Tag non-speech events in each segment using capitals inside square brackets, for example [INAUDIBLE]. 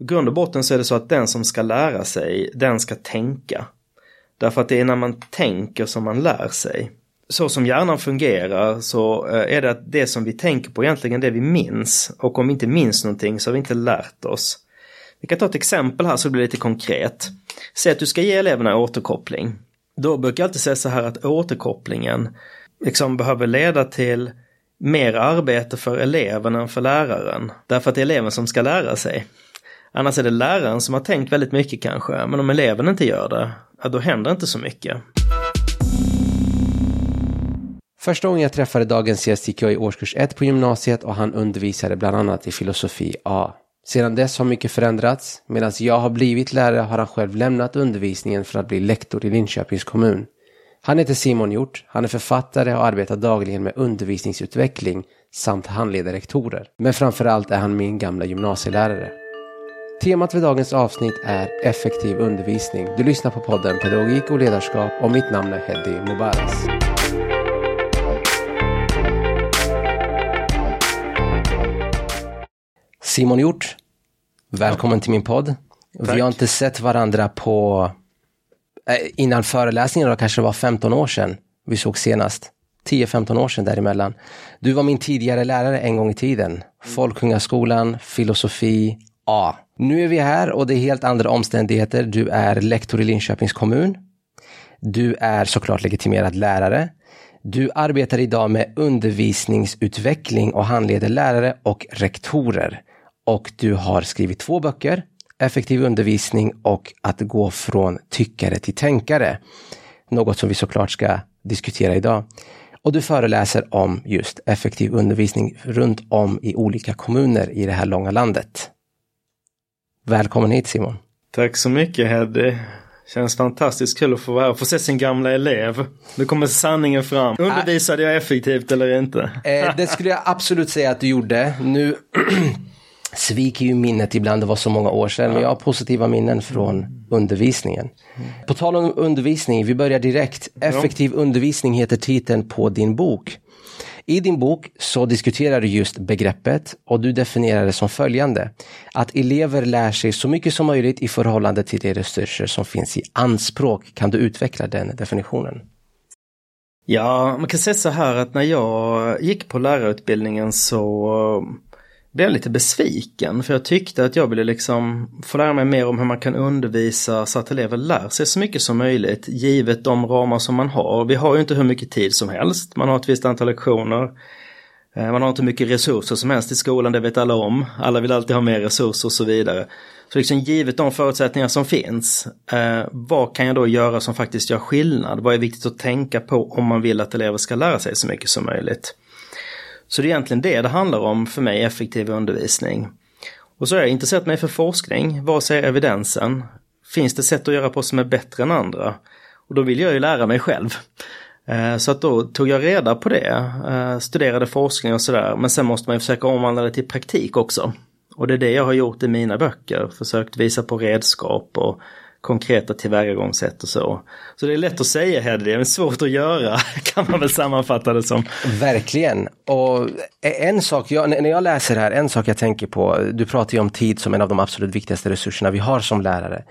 I grund och botten så är det så att den som ska lära sig, den ska tänka. Därför att det är när man tänker som man lär sig. Så som hjärnan fungerar så eh, är det att det som vi tänker på egentligen det vi minns. Och om vi inte minns någonting så har vi inte lärt oss. Vi kan ta ett exempel här så det blir lite konkret. Säg att du ska ge eleverna återkoppling. Då brukar jag alltid säga så här att återkopplingen liksom behöver leda till mer arbete för eleven än för läraren. Därför att det är eleven som ska lära sig. Annars är det läraren som har tänkt väldigt mycket kanske, men om eleven inte gör det, ja, då händer inte så mycket. Första gången jag träffade dagens gäst gick jag i årskurs 1 på gymnasiet och han undervisade bland annat i filosofi A. Sedan dess har mycket förändrats. Medan jag har blivit lärare har han själv lämnat undervisningen för att bli lektor i Linköpings kommun. Han heter Simon Hjort, han är författare och arbetar dagligen med undervisningsutveckling samt handleder rektorer. Men framförallt är han min gamla gymnasielärare. Temat för dagens avsnitt är effektiv undervisning. Du lyssnar på podden Pedagogik och ledarskap och mitt namn är Heddy Mubaras. Simon Hjort, välkommen till min podd. Tack. Vi har inte sett varandra på, eh, innan föreläsningen då kanske det var 15 år sedan vi såg senast. 10-15 år sedan däremellan. Du var min tidigare lärare en gång i tiden. Folkungaskolan, filosofi A. Nu är vi här och det är helt andra omständigheter. Du är lektor i Linköpings kommun. Du är såklart legitimerad lärare. Du arbetar idag med undervisningsutveckling och handleder lärare och rektorer och du har skrivit två böcker, Effektiv undervisning och Att gå från tyckare till tänkare. Något som vi såklart ska diskutera idag. Och du föreläser om just effektiv undervisning runt om i olika kommuner i det här långa landet. Välkommen hit Simon! Tack så mycket Heddy! Känns fantastiskt kul att få vara här och få se sin gamla elev. Nu kommer sanningen fram. Undervisade jag effektivt eller inte? Eh, det skulle jag absolut säga att du gjorde. Nu [CLEARS THROAT] sviker ju minnet ibland, det var så många år sedan, men jag har positiva minnen från undervisningen. På tal om undervisning, vi börjar direkt. Effektiv undervisning heter titeln på din bok. I din bok så diskuterar du just begreppet och du definierar det som följande. Att elever lär sig så mycket som möjligt i förhållande till de resurser som finns i anspråk. Kan du utveckla den definitionen? Ja, man kan säga så här att när jag gick på lärarutbildningen så blev jag lite besviken för jag tyckte att jag ville liksom få lära mig mer om hur man kan undervisa så att elever lär sig så mycket som möjligt givet de ramar som man har. Vi har ju inte hur mycket tid som helst, man har ett visst antal lektioner. Eh, man har inte mycket resurser som helst i skolan, det vet alla om. Alla vill alltid ha mer resurser och så vidare. Så liksom givet de förutsättningar som finns, eh, vad kan jag då göra som faktiskt gör skillnad? Vad är viktigt att tänka på om man vill att elever ska lära sig så mycket som möjligt? Så det är egentligen det det handlar om för mig, effektiv undervisning. Och så har jag intresserat mig för forskning. Vad säger evidensen? Finns det sätt att göra på som är bättre än andra? Och då vill jag ju lära mig själv. Eh, så att då tog jag reda på det, eh, studerade forskning och sådär. Men sen måste man ju försöka omvandla det till praktik också. Och det är det jag har gjort i mina böcker, försökt visa på redskap och konkreta tillvägagångssätt och så. Så det är lätt att säga Hedley, men svårt att göra [LAUGHS] kan man väl sammanfatta det som. Verkligen. Och en sak, jag, när jag läser här, en sak jag tänker på, du pratar ju om tid som en av de absolut viktigaste resurserna vi har som lärare.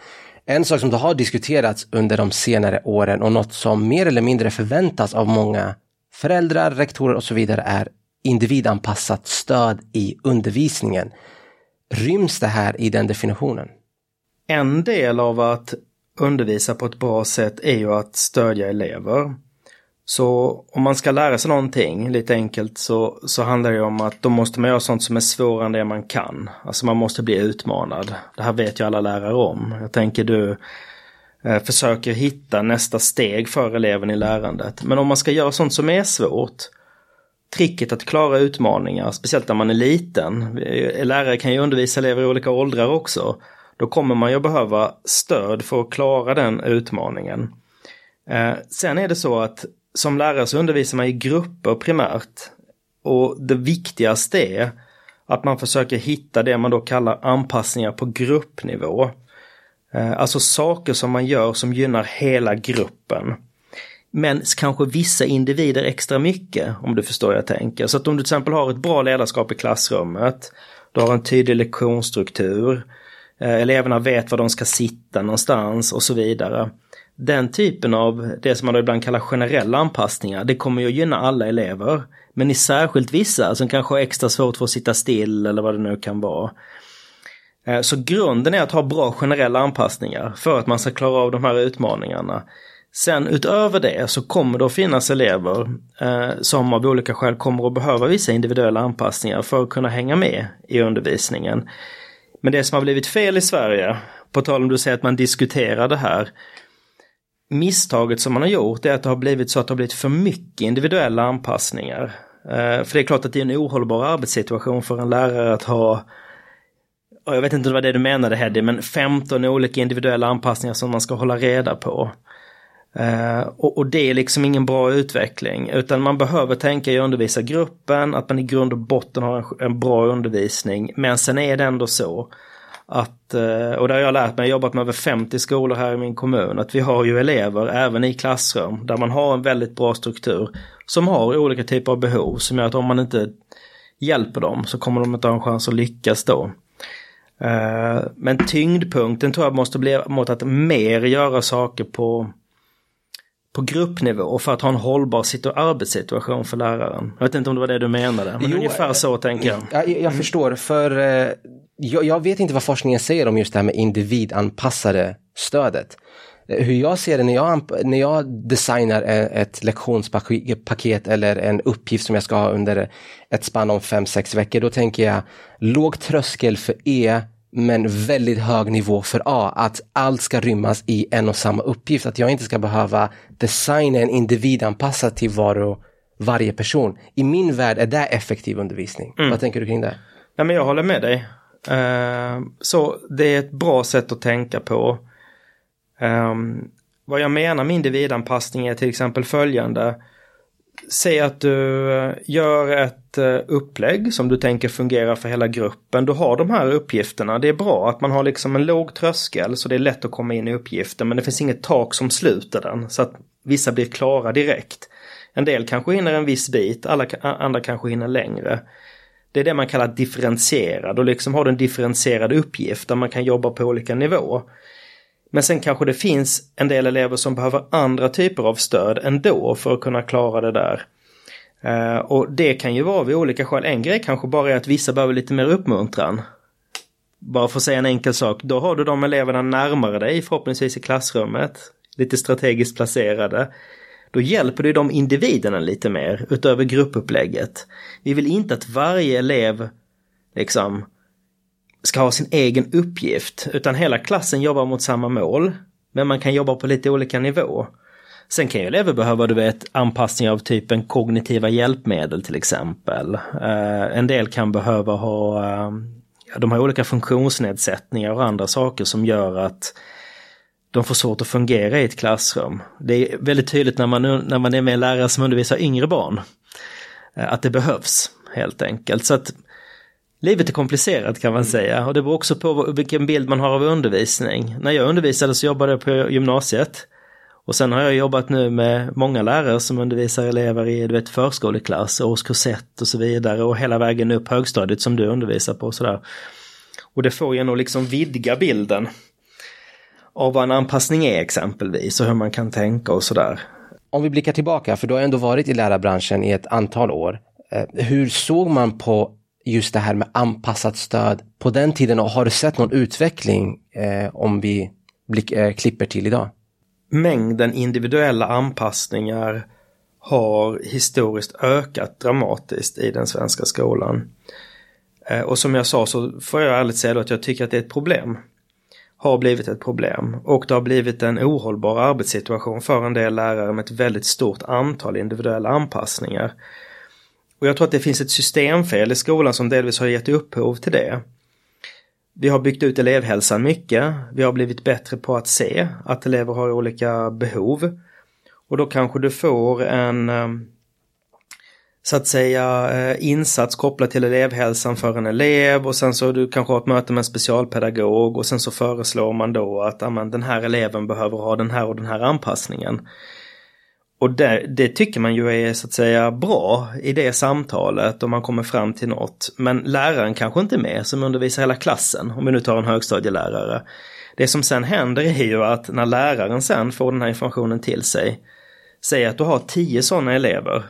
En sak som det har diskuterats under de senare åren och något som mer eller mindre förväntas av många föräldrar, rektorer och så vidare är individanpassat stöd i undervisningen. Ryms det här i den definitionen? En del av att undervisa på ett bra sätt är ju att stödja elever. Så om man ska lära sig någonting, lite enkelt, så, så handlar det om att då måste man göra sånt som är svårare än det man kan. Alltså man måste bli utmanad. Det här vet ju alla lärare om. Jag tänker du eh, försöker hitta nästa steg för eleven i lärandet. Men om man ska göra sånt som är svårt, tricket att klara utmaningar, speciellt när man är liten. Lärare kan ju undervisa elever i olika åldrar också. Då kommer man ju behöva stöd för att klara den utmaningen. Eh, sen är det så att som lärare så undervisar man i grupper primärt. Och det viktigaste är att man försöker hitta det man då kallar anpassningar på gruppnivå. Eh, alltså saker som man gör som gynnar hela gruppen. Men kanske vissa individer extra mycket, om du förstår hur jag tänker. Så att om du till exempel har ett bra ledarskap i klassrummet, du har en tydlig lektionsstruktur, Eh, Eh, eleverna vet var de ska sitta någonstans och så vidare. Den typen av det som man ibland kallar generella anpassningar, det kommer ju att gynna alla elever. Men i särskilt vissa som kanske har extra svårt för att sitta still eller vad det nu kan vara. Eh, så grunden är att ha bra generella anpassningar för att man ska klara av de här utmaningarna. Sen utöver det så kommer det att finnas elever eh, som av olika skäl kommer att behöva vissa individuella anpassningar för att kunna hänga med i undervisningen. Men det som har blivit fel i Sverige, på tal om du säger att man diskuterar det här, misstaget som man har gjort är att det har blivit så att det har blivit för mycket individuella anpassningar. Eh, för det är klart att det är en ohållbar arbetssituation för en lärare att ha jag vet inte vad det är du menade Heddy, men 15 olika individuella anpassningar som man ska hålla reda på. Uh, och, och, det är liksom ingen bra utveckling utan man behöver tänka i undervisargruppen att man i grund och botten har en, en bra undervisning. Men sen är det ändå så att, uh, och det har jag lärt mig, jag har jobbat med över 50 skolor här i min kommun, att vi har ju elever även i klassrum där man har en väldigt bra struktur som har olika typer av behov som gör att om man inte hjälper dem så kommer de inte ha en chans att lyckas då. Uh, men tyngdpunkten tror jag måste bli mot att mer göra saker på på gruppnivå för att ha en hållbar arbetssituation för läraren. Jag vet inte om det var det du menade, men jo, ungefär så tänker jag. Jag, jag förstår, för eh, jag, jag, vet inte vad forskningen säger om just det här med individanpassade stödet. Eh, hur jag ser det när jag, när jag designar ett lektionspaket eller en uppgift som jag ska ha under ett spann om fem sex veckor, då tänker jag låg tröskel för E men väldigt hög nivå för A, att allt ska rymmas i en och samma uppgift. Att jag inte ska behöva designa en individanpassad till var och varje person. I min värld är det effektiv undervisning. Mm. Vad tänker du kring det? Ja, men jag håller med dig. Uh, så det är ett bra sätt att tänka på. Um, vad jag menar med individanpassning är till exempel följande. Säg att du eh, gör ett eh, upplägg som du tänker fungera för hela gruppen. Du har de här uppgifterna. Det är bra att man har liksom en låg tröskel så det är lätt att komma in i uppgiften men det finns inget tak som sluter den så att vissa blir klara direkt. En del kanske hinner en viss bit, alla andra kanske hinner längre. Det är det man kallar differentierad och liksom har du en differentierad uppgift där man kan jobba på olika nivåer. Men sen kanske det finns en del elever som behöver andra typer av stöd ändå för att kunna klara det där. Eh, och det kan ju vara vid olika skäl. En grej kanske bara är att vissa behöver lite mer uppmuntran. Bara för att säga en enkel sak. Då har du de eleverna närmare dig förhoppningsvis i klassrummet. Lite strategiskt placerade. Då hjälper du de individerna lite mer utöver gruppupplägget. Vi vill inte att varje elev liksom ska ha sin egen uppgift utan hela klassen jobbar mot samma mål. Men man kan jobba på lite olika nivå. Sen kan ju elever behöva du vet anpassning av typen kognitiva hjälpmedel till exempel. Uh, en del kan behöva ha, uh, de har olika funktionsnedsättningar och andra saker som gör att de får svårt att fungera i ett klassrum. Det är väldigt tydligt när man, när man är med lärare som undervisar yngre barn. Uh, att det behövs helt enkelt. Så att Livet är komplicerat kan man mm. säga och det beror också på vilken bild man har av undervisning. När jag undervisade så jobbade jag på gymnasiet. Och sen har jag jobbat nu med många lärare som undervisar elever i du vet, förskoleklass, årskurs 1 och så vidare och hela vägen upp högstadiet som du undervisar på. Och, sådär. och det får ju nog liksom vidga bilden av vad en anpassning är exempelvis och hur man kan tänka och sådär. Om vi blickar tillbaka, för du har ändå varit i lärarbranschen i ett antal år. Eh, hur såg man på just det här med anpassat stöd på den tiden och har du sett någon utveckling eh, om vi blick, eh, klipper till idag? Mängden individuella anpassningar har historiskt ökat dramatiskt i den svenska skolan. Eh, och som jag sa så får jag ärligt säga då att jag tycker att det är ett problem. Har blivit ett problem och det har blivit en ohållbar arbetssituation för en del lärare med ett väldigt stort antal individuella anpassningar. Och jag tror att det finns ett systemfel i skolan som delvis har gett upphov till det. Vi har byggt ut elevhälsan mycket. Vi har blivit bättre på att se att elever har olika behov. Och då kanske du får en ehm, så att säga eh, insats kopplat till elevhälsan för en elev och sen så du kanske har ett möte med en specialpedagog och sen så föreslår man då att amen, den här eleven behöver ha den här och den här anpassningen och det, det, tycker man ju är så att säga bra i det samtalet om man kommer fram till något. Men läraren kanske inte är med som undervisar hela klassen, om vi nu tar en högstadielärare. Det som sen händer är ju att när läraren sen får den här informationen till sig, säger att du har tio sådana elever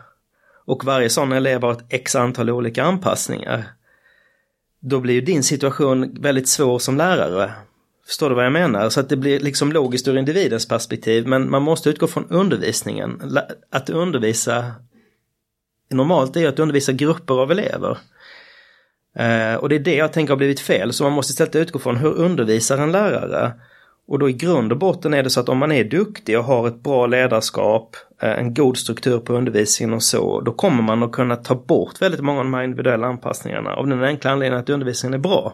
och varje sån elev har ett x antal olika anpassningar. Då blir ju din situation väldigt svår som lärare. Förstår du vad jag menar? Så att det blir liksom logiskt ur individens perspektiv men man måste utgå från undervisningen. Att undervisa normalt är att undervisa grupper av elever. Eh, och det är det jag tänker har blivit fel, så man måste istället utgå från hur undervisar en lärare? Och då i grund och botten är det så att om man är duktig och har ett bra ledarskap, eh, en god struktur på undervisningen och så, då kommer man att kunna ta bort väldigt många av de här individuella anpassningarna av den enkla anledningen att undervisningen är bra.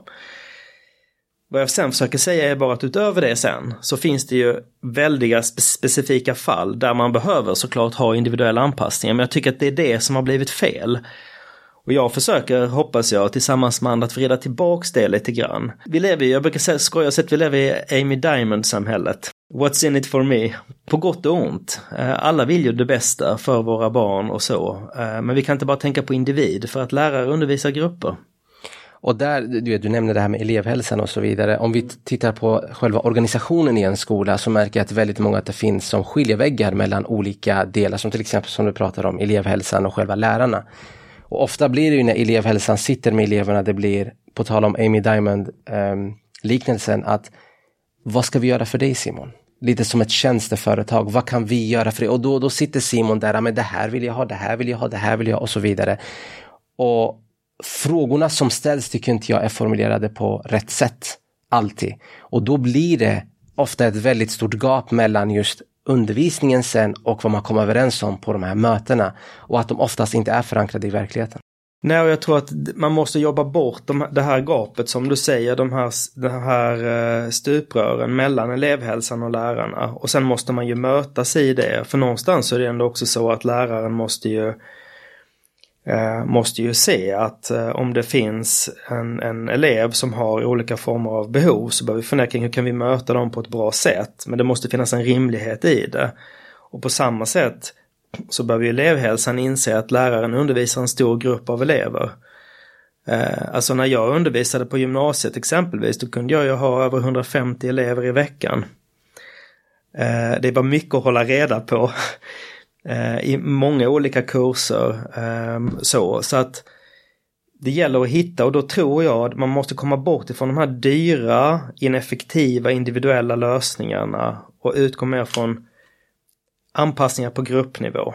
Vad jag sen försöker säga är bara att utöver det sen så finns det ju väldiga spe specifika fall där man behöver såklart ha individuella anpassningar. Men jag tycker att det är det som har blivit fel. Och jag försöker, hoppas jag, tillsammans med andra att vrida tillbaks det lite grann. Vi lever jag brukar säga, skoja att vi lever i Amy Diamond-samhället. What's in it for me? På gott och ont. Eh, alla vill ju det bästa för våra barn och så. Eh, men vi kan inte bara tänka på individ för att lärare undervisar grupper. Och där, du, vet, du nämnde det här med elevhälsan och så vidare. Om vi tittar på själva organisationen i en skola så märker jag att väldigt många att det finns som skiljeväggar mellan olika delar som till exempel som du pratar om elevhälsan och själva lärarna. Och ofta blir det ju när elevhälsan sitter med eleverna, det blir, på tal om Amy Diamond um, liknelsen, att vad ska vi göra för dig Simon? Lite som ett tjänsteföretag, vad kan vi göra för dig? Och då, då sitter Simon där, men det här vill jag ha, det här vill jag ha, det här vill jag ha och så vidare. Och frågorna som ställs tycker inte jag är formulerade på rätt sätt. Alltid. Och då blir det ofta ett väldigt stort gap mellan just undervisningen sen och vad man kommer överens om på de här mötena. Och att de oftast inte är förankrade i verkligheten. Nej, och jag tror att man måste jobba bort de, det här gapet som du säger, de här, de här eh, stuprören mellan elevhälsan och lärarna. Och sen måste man ju mötas i det, för någonstans är det ändå också så att läraren måste ju eh, Eh, måste ju se att eh, om det finns en, en, elev som har olika former av behov så behöver vi fundera kring hur kan vi möta dem på ett bra sätt. Men det måste finnas en rimlighet i det. Och på samma sätt så behöver ju elevhälsan inse att läraren undervisar en stor grupp av elever. Eh, alltså när jag undervisade på gymnasiet exempelvis då kunde jag ju ha över 150 elever i veckan. Det var mycket att hålla reda på [LAUGHS] Eh, i många olika kurser. Eh, så, så att det gäller att hitta och då tror jag att man måste komma bort ifrån de här dyra, ineffektiva individuella lösningarna och utgå mer från anpassningar på gruppnivå.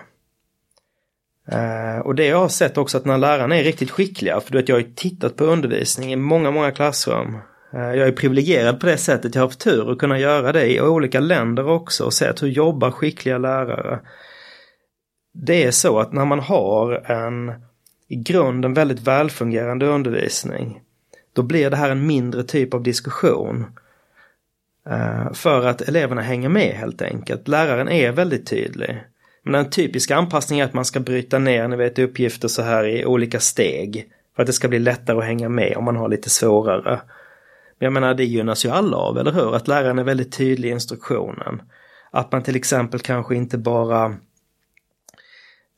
Eh, och det jag har sett också att när lärarna är riktigt skickliga, för du vet jag har ju tittat på undervisning i många, många klassrum. Eh, jag är privilegierad på det sättet, jag har haft tur att kunna göra det i olika länder också och sett hur jobbar skickliga lärare det är så att när man har en i grunden väldigt välfungerande undervisning då blir det här en mindre typ av diskussion. Eh, för att eleverna hänger med helt enkelt. Läraren är väldigt tydlig. Men en typisk anpassning är att man ska bryta ner ni vet, uppgifter så här i olika steg. För att det ska bli lättare att hänga med om man har lite svårare. Men jag menar det gynnas ju alla av, eller hur? Att läraren är väldigt tydlig i instruktionen. Att man till exempel kanske inte bara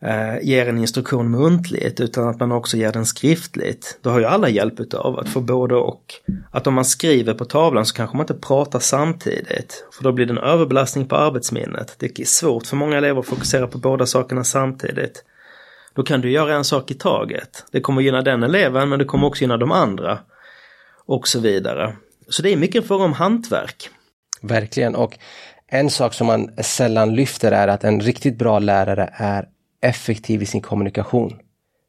eh, ger en instruktion muntligt utan att man också ger den skriftligt. Då har ju alla hjälp av att få både och. Att om man skriver på tavlan så kanske man inte pratar samtidigt. För då blir det en överbelastning på arbetsminnet. Det är svårt för många elever att fokusera på båda sakerna samtidigt. Då kan du göra en sak i taget. Det kommer gynna den eleven men det kommer också gynna de andra. Och så vidare. Så det är mycket en fråga om hantverk. Verkligen och en sak som man sällan lyfter är att en riktigt bra lärare är effektiv i sin kommunikation.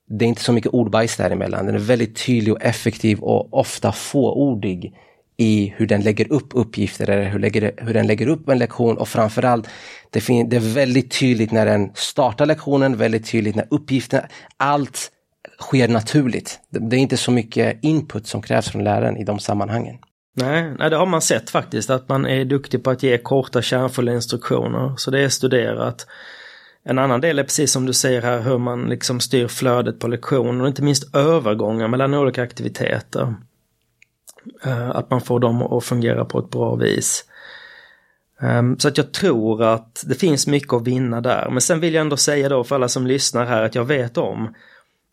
Det är inte så mycket ordbajs däremellan. Den är väldigt tydlig och effektiv och ofta fåordig i hur den lägger upp uppgifter eller hur, lägger, hur den lägger upp en lektion och framförallt det, fin, det är väldigt tydligt när den startar lektionen, väldigt tydligt när uppgiften, allt sker naturligt. Det, det är inte så mycket input som krävs från läraren i de sammanhangen. Nej, nej, det har man sett faktiskt att man är duktig på att ge korta kärnfulla instruktioner. Så det är studerat. En annan del är precis som du säger här hur man liksom styr flödet på lektioner och inte minst övergångar mellan olika aktiviteter. Eh, att man får dem att fungera på ett bra vis. Ehm, så att jag tror att det finns mycket att vinna där. Men sen vill jag ändå säga då för alla som lyssnar här att jag vet om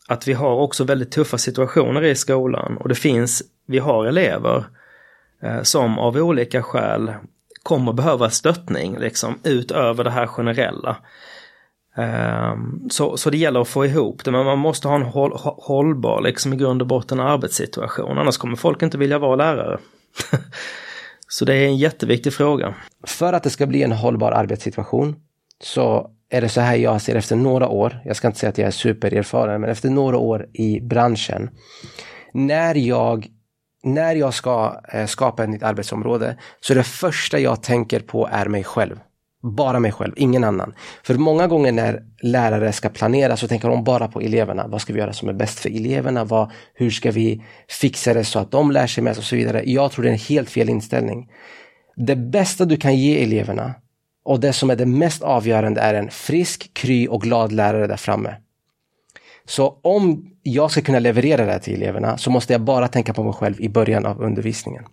att vi har också väldigt tuffa situationer i skolan och det finns, vi har elever eh, som av olika skäl kommer behöva stöttning liksom utöver det här generella. Um, så, så det gäller att få ihop det, men man måste ha en håll, hållbar, liksom i grund och botten arbetssituation, annars kommer folk inte vilja vara lärare. [LAUGHS] så det är en jätteviktig fråga. För att det ska bli en hållbar arbetssituation så är det så här jag ser efter några år, jag ska inte säga att jag är supererfaren, men efter några år i branschen. När jag, när jag ska eh, skapa ett nytt arbetsområde så det första jag tänker på är mig själv. Bara mig själv, ingen annan. För många gånger när lärare ska planera så tänker de bara på eleverna. Vad ska vi göra som är bäst för eleverna? Vad, hur ska vi fixa det så att de lär sig mest och så vidare. Jag tror det är en helt fel inställning. Det bästa du kan ge eleverna och det som är det mest avgörande är en frisk, kry och glad lärare där framme. Så om jag ska kunna leverera det här till eleverna så måste jag bara tänka på mig själv i början av undervisningen.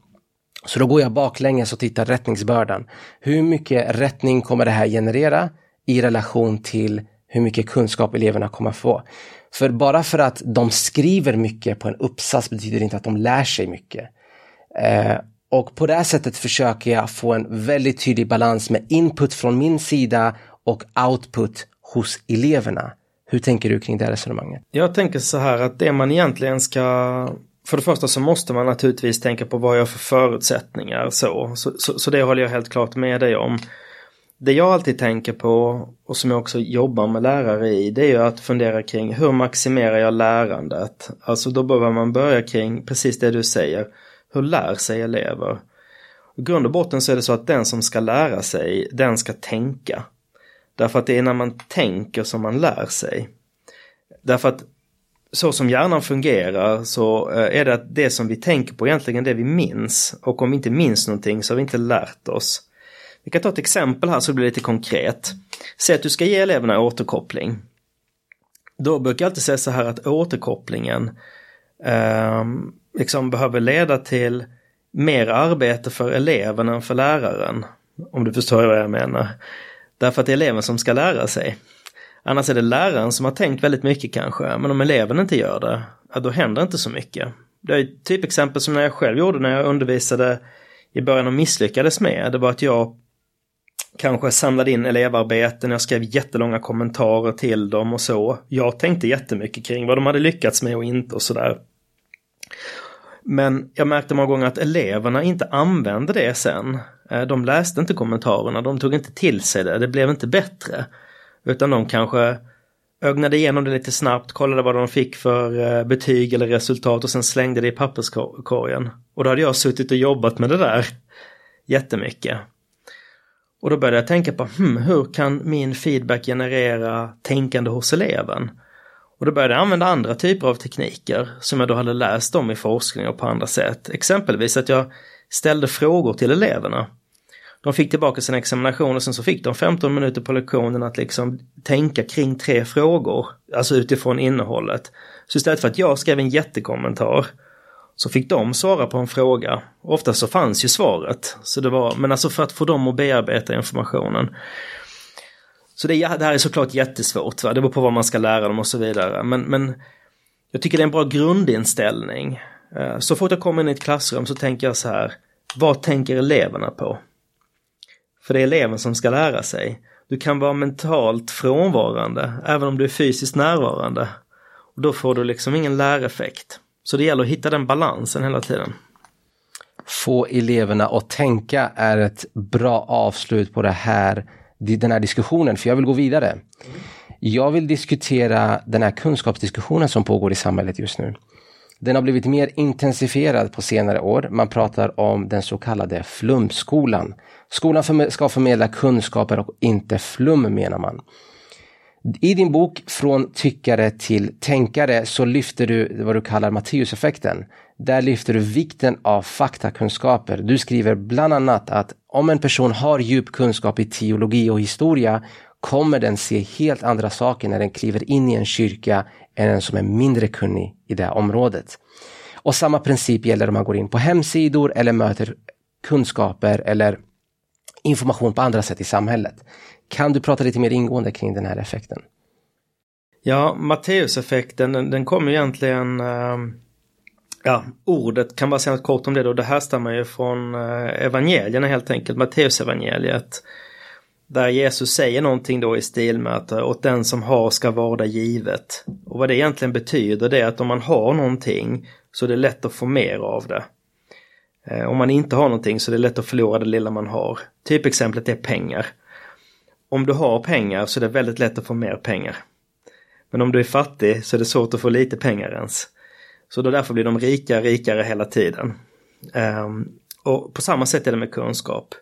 Så då går jag baklänges och tittar rättningsbördan. Hur mycket rättning kommer det här generera i relation till hur mycket kunskap eleverna kommer få? För bara för att de skriver mycket på en uppsats betyder det inte att de lär sig mycket. Eh, och på det här sättet försöker jag få en väldigt tydlig balans med input från min sida och output hos eleverna. Hur tänker du kring det resonemanget? Jag tänker så här att det man egentligen ska för det första så måste man naturligtvis tänka på vad jag har för förutsättningar så. Så, så. så, det håller jag helt klart med dig om. Det jag alltid tänker på och som jag också jobbar med lärare i det är ju att fundera kring hur maximerar jag lärandet? Alltså då behöver man börja kring precis det du säger. Hur lär sig elever? I grund och botten så är det så att den som ska lära sig, den ska tänka. Därför att det är när man tänker som man lär sig. Därför att så som hjärnan fungerar så eh, är det att det som vi tänker på egentligen det vi minns. Och om vi inte minns någonting så har vi inte lärt oss. Vi kan ta ett exempel här så det blir lite konkret. Säg att du ska ge eleverna återkoppling. Då brukar jag alltid säga så här att återkopplingen eh, liksom behöver leda till mer arbete för eleven än för läraren. Om du förstår vad jag menar. Därför att det är eleven som ska lära sig. Annars är det läraren som har tänkt väldigt mycket kanske, men om eleven inte gör det, ja, då händer inte så mycket. Det är ett typexempel som när jag själv gjorde när jag undervisade i början och misslyckades med. Det var att jag kanske samlade in elevarbeten, jag skrev jättelånga kommentarer till dem och så. Jag tänkte jättemycket kring vad de hade lyckats med och inte och sådär. Men jag märkte många gånger att eleverna inte använde det sen. Eh, de läste inte kommentarerna, de tog inte till sig det, det blev inte bättre. Utan de kanske ögnade igenom det lite snabbt, kollade vad de fick för eh, betyg eller resultat och sen slängde det i papperskorgen. Och då hade jag suttit och jobbat med det där jättemycket. Och då började jag tänka på, hmm, hur kan min feedback generera tänkande hos eleven? Och då började jag använda andra typer av tekniker som jag då hade läst om i forskning och på andra sätt. Exempelvis att jag ställde frågor till eleverna. De fick tillbaka sin examination och sen så fick de 15 minuter på lektionen att liksom tänka kring tre frågor, alltså utifrån innehållet. Så istället för att jag skrev en jättekommentar så fick de svara på en fråga. Ofta så fanns ju svaret. Så det var, men alltså för att få dem att bearbeta informationen. Så det, det här är såklart jättesvårt, va? det beror på vad man ska lära dem och så vidare. Men, men jag tycker det är en bra grundinställning. Eh, så fort jag kommer in i ett klassrum så tänker jag så här, vad tänker eleverna på? För det är eleven som ska lära sig. Du kan vara mentalt frånvarande även om du är fysiskt närvarande. Och Då får du liksom ingen läreffekt. Så det gäller att hitta den balansen hela tiden. Få eleverna att tänka är ett bra avslut på det här, den här diskussionen, för jag vill gå vidare. Jag vill diskutera den här kunskapsdiskussionen som pågår i samhället just nu. Den har blivit mer intensifierad på senare år. Man pratar om den så kallade flumskolan. Skolan ska förmedla kunskaper och inte flum menar man. I din bok Från tyckare till tänkare så lyfter du vad du kallar Matteuseffekten. Där lyfter du vikten av faktakunskaper. Du skriver bland annat att om en person har djup kunskap i teologi och historia kommer den se helt andra saker när den kliver in i en kyrka än en som är mindre kunnig i det området. Och samma princip gäller om man går in på hemsidor eller möter kunskaper eller information på andra sätt i samhället. Kan du prata lite mer ingående kring den här effekten? Ja, Matteuseffekten den, den kommer egentligen äh, Ja, ordet kan bara säga något kort om det då. Det härstammar ju från äh, evangelierna helt enkelt, Matteusevangeliet. Där Jesus säger någonting då i stil med att eh, åt den som har ska vara givet. Och vad det egentligen betyder det är att om man har någonting så är det lätt att få mer av det. Eh, om man inte har någonting så är det lätt att förlora det lilla man har. Typexemplet är pengar. Om du har pengar så är det väldigt lätt att få mer pengar. Men om du är fattig så är det svårt att få lite pengar ens. Så då därför blir de rika rikare hela tiden. Um, och på samma sätt är det med kunskap.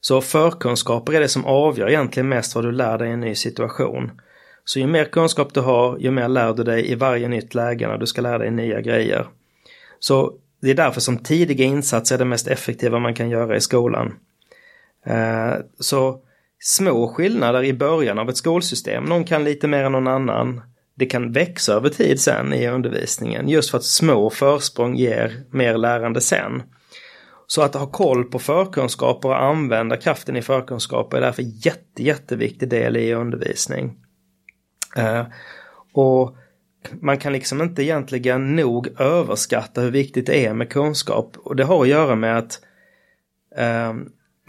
Så förkunskaper är det som avgör egentligen mest vad du lär dig i en ny situation. Så ju mer kunskap du har, ju mer lär du dig i varje nytt läge när du ska lära dig nya grejer. Så det är därför som tidiga insatser är det mest effektiva man kan göra i skolan. Eh, så små skillnader i början av ett skolsystem. Någon kan lite mer än någon annan. Det kan växa över tid sen i undervisningen just för att små försprång ger mer lärande sen. Så att ha koll på förkunskaper och använda kraften i förkunskaper är därför jätte, jätteviktig del i undervisning. Eh, och man kan liksom inte egentligen nog överskatta hur viktigt det är med kunskap och det har att göra med att eh,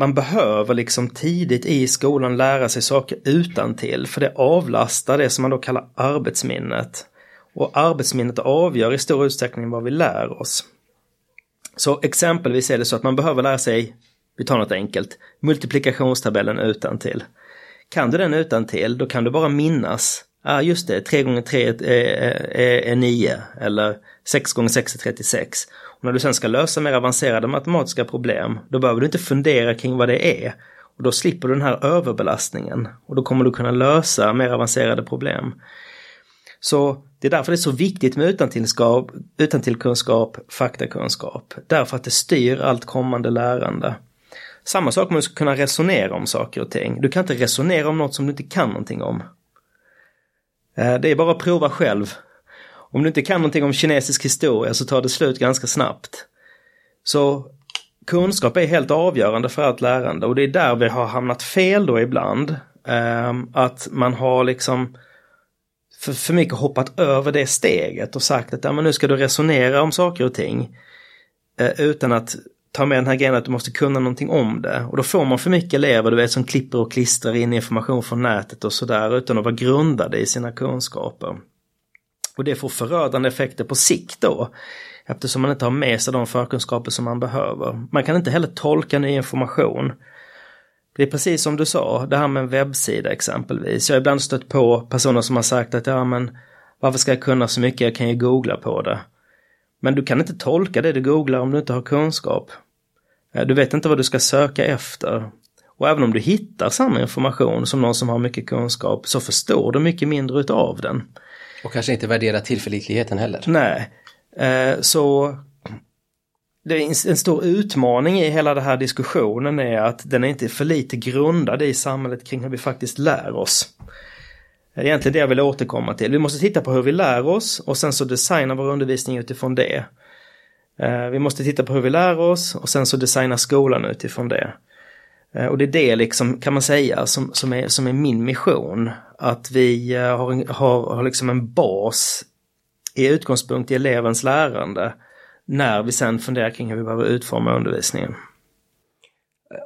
man behöver liksom tidigt i skolan lära sig saker utan till för det avlastar det som man då kallar arbetsminnet. Och arbetsminnet avgör i stor utsträckning vad vi lär oss. Så exempelvis är det så att man behöver lära sig, vi tar något enkelt, multiplikationstabellen utan till. Kan du den utan till, då kan du bara minnas, ja ah, just det, 3 gånger 3 är, 9 eller 6 gånger 6 är 36. Och när du sen ska lösa mer avancerade matematiska problem, då behöver du inte fundera kring vad det är. Och då slipper du den här överbelastningen och då kommer du kunna lösa mer avancerade problem. Så det är därför det är så viktigt med utantillkunskap, utantillkunskap, faktakunskap. Därför att det styr allt kommande lärande. Samma sak om du ska kunna resonera om saker och ting. Du kan inte resonera om något som du inte kan någonting om. Eh, det är bara att prova själv om du inte kan någonting om kinesisk historia så tar det slut ganska snabbt. Så kunskap är helt avgörande för allt lärande och det är där vi har hamnat fel då ibland. Ehm, att man har liksom för, för mycket hoppat över det steget och sagt att ja, men nu ska du resonera om saker och ting. Eh, utan att ta med den här grejen att du måste kunna någonting om det. Och då får man för mycket elever du vet som klipper och klistrar in information från nätet och sådär utan att vara grundade i sina kunskaper. Och det får förödande effekter på sikt då. Eftersom man inte har med sig de förkunskaper som man behöver. Man kan inte heller tolka ny information. Det är precis som du sa, det här med en webbsida exempelvis. Jag har ibland stött på personer som har sagt att ja men varför ska jag kunna så mycket, jag kan ju googla på det. Men du kan inte tolka det du googlar om du inte har kunskap. Eh, du vet inte vad du ska söka efter. Och även om du hittar samma information som någon som har mycket kunskap så förstår du mycket mindre utav den. Och kanske inte värdera tillförlitligheten heller. Nej, eh, så det är en stor utmaning i hela den här diskussionen är att den är inte för lite grundad i samhället kring hur vi faktiskt lär oss. Det är egentligen det jag vill återkomma till. Vi måste titta på hur vi lär oss och sen så designa vår undervisning utifrån det. Eh, vi måste titta på hur vi lär oss och sen så designa skolan utifrån det. Eh, och det är det liksom, kan man säga, som, som, är, som är min mission. Att vi eh, har, har, har liksom en bas i utgångspunkt i elevens lärande när vi sen funderar kring hur vi behöver utforma undervisningen.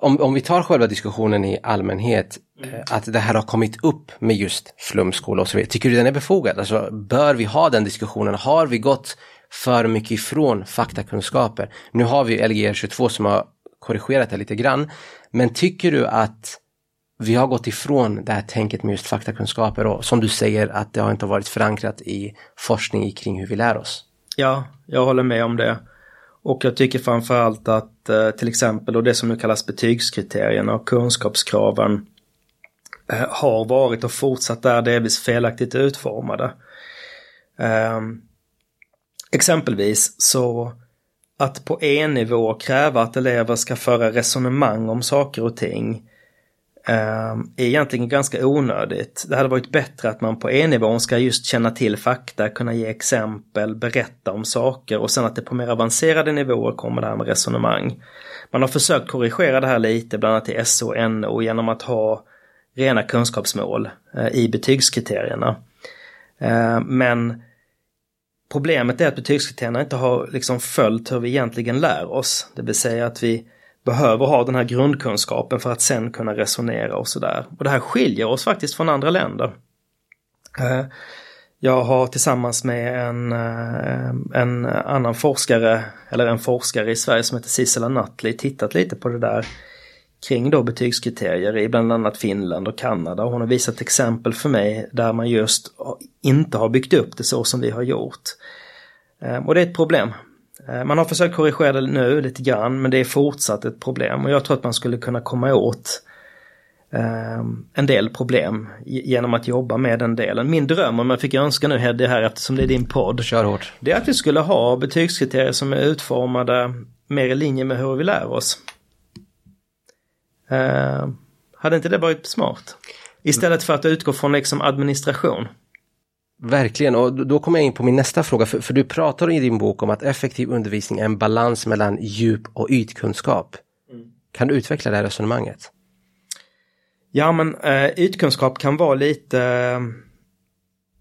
Om, om vi tar själva diskussionen i allmänhet, mm. att det här har kommit upp med just flumskola och så vidare. Tycker du den är befogad? Alltså, bör vi ha den diskussionen? Har vi gått för mycket ifrån faktakunskaper? Nu har vi Lgr 22 som har korrigerat det lite grann. Men tycker du att vi har gått ifrån det här tänket med just faktakunskaper och som du säger att det har inte varit förankrat i forskning kring hur vi lär oss? Ja, jag håller med om det. Och jag tycker framförallt att eh, till exempel och det som nu kallas betygskriterierna och kunskapskraven eh, Eh, har varit och fortsatt är delvis felaktigt utformade. Ehm, exempelvis så att på E-nivå kräva att elever ska föra resonemang om saker och ting ehm, är egentligen ganska onödigt. Det hade varit bättre att man på E-nivån ska just känna till fakta, kunna ge exempel, berätta om saker och sen att det på mer avancerade nivåer kommer det här med resonemang. Man har försökt korrigera det här lite, bland annat i SO och NO, genom att ha rena kunskapsmål eh, i betygskriterierna. Eh, men problemet är att betygskriterierna inte har liksom följt hur vi egentligen lär oss. Det vill säga att vi behöver ha den här grundkunskapen för att sen kunna resonera och sådär. Och det här skiljer oss faktiskt från andra länder. Eh, jag har tillsammans med en, en annan forskare, eller en forskare i Sverige som heter Sissela Nutley, tittat lite på det där kring då betygskriterier i bland annat Finland och Kanada. Hon har visat exempel för mig där man just inte har byggt upp det så som vi har gjort. Eh, och det är ett problem. Eh, man har försökt korrigera det nu lite grann men det är fortsatt ett problem och jag tror att man skulle kunna komma åt eh, en del problem genom att jobba med den delen. Min dröm om jag fick önska nu Heddy här eftersom det är din podd. Kör hårt. Det är att vi skulle ha betygskriterier som är utformade mer i linje med hur vi lär oss. Uh, hade inte det varit smart? Istället för att utgå från liksom administration. Verkligen, och då kommer jag in på min nästa fråga, för, för, du pratar i din bok om att effektiv undervisning är en balans mellan djup och ytkunskap. Mm. Kan du utveckla det här resonemanget? Ja, men uh, ytkunskap kan vara lite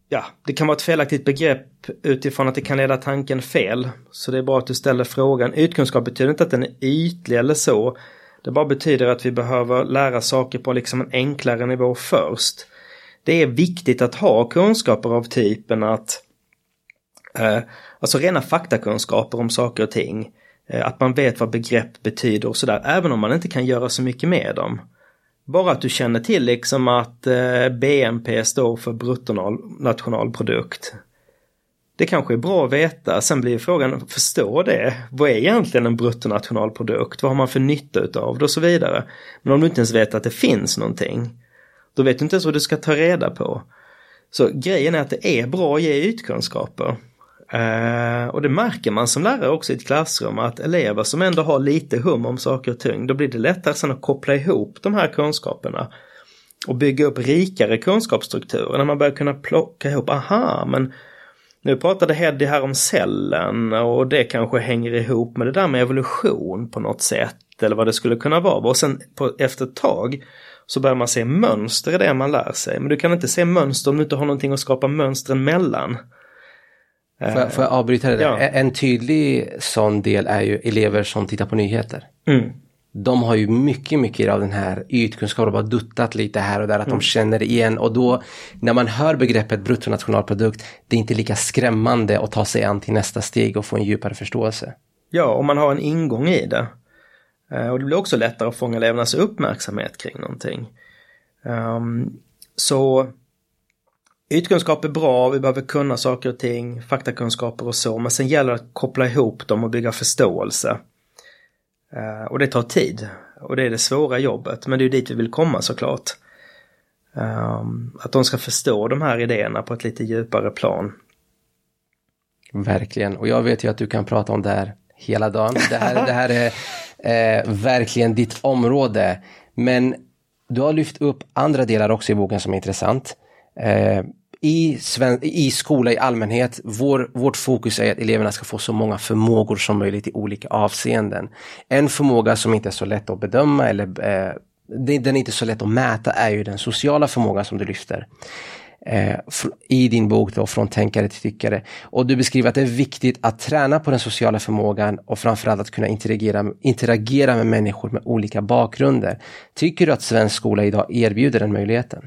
Ja, det kan vara ett felaktigt begrepp utifrån att det kan leda tanken fel. Så det är bra att du ställer frågan. Ytkunskap betyder inte att den är ytlig eller så. Det bara betyder att vi behöver lära saker på liksom en enklare nivå först. Det är viktigt att ha kunskaper av typen att eh, Alltså rena faktakunskaper om saker och ting. Eh, att man vet vad begrepp betyder och sådär, även om man inte kan göra så mycket med dem. Bara att du känner till liksom att eh, BNP står för bruttonationalprodukt. Det kanske är bra att veta. Sen blir frågan, förstå det? Vad är egentligen en bruttonationalprodukt? Vad har man för nytta utav det och så vidare. Men om du inte ens vet att det finns någonting, då vet du inte ens vad du ska ta reda på. Så grejen är att det är bra att ge ytkunskaper. Uh, och det märker man som lärare också i ett klassrum att elever som ändå har lite hum om saker och ting, då blir det lättare sen att koppla ihop de här kunskaperna och bygga upp rikare kunskapsstrukturer när man börjar kunna plocka ihop, aha men nu pratade Heddy här om cellen och det kanske hänger ihop med det där med evolution på något sätt eller vad det skulle kunna vara. Och sen på, efter ett tag så börjar man se mönster i det man lär sig. Men du kan inte se mönster om du inte har någonting att skapa mönstren mellan. Får jag, får jag avbryta det där? Ja. En tydlig sån del är ju elever som tittar på nyheter. Mm de har ju mycket, mycket av den här ytkunskapen, bara duttat lite här och där, att mm. de känner igen och då när man hör begreppet bruttonationalprodukt, det är inte lika skrämmande att ta sig an till nästa steg och få en djupare förståelse. Ja, om man har en ingång i det. Eh, och det blir också lättare att fånga elevernas uppmärksamhet kring någonting. Um, så ytkunskap är bra, vi behöver kunna saker och ting, faktakunskaper och så, men sen gäller det att koppla ihop dem och bygga förståelse. Eh, och det tar tid. Och det är det svåra jobbet. Men det är dit vi vill komma såklart. Ehm, att de ska förstå de här idéerna på ett lite djupare plan. Verkligen. Och jag vet ju att du kan prata om det här hela dagen. Det här, det här är eh, verkligen ditt område. Men du har lyft upp andra delar också i boken som är intressant. Eh, i, sven, i skola i allmänhet, vår, vårt fokus är att eleverna ska få så många förmågor som möjligt i olika avseenden. En förmåga som inte är så lätt att bedöma eller eh, den är inte så lätt att mäta är ju den sociala förmågan som du lyfter. Eh, I din bok då, Från tänkare till tyckare. Och du beskriver att det är viktigt att träna på den sociala förmågan och framförallt att kunna interagera, interagera med människor med olika bakgrunder. Tycker du att svensk skola idag erbjuder den möjligheten?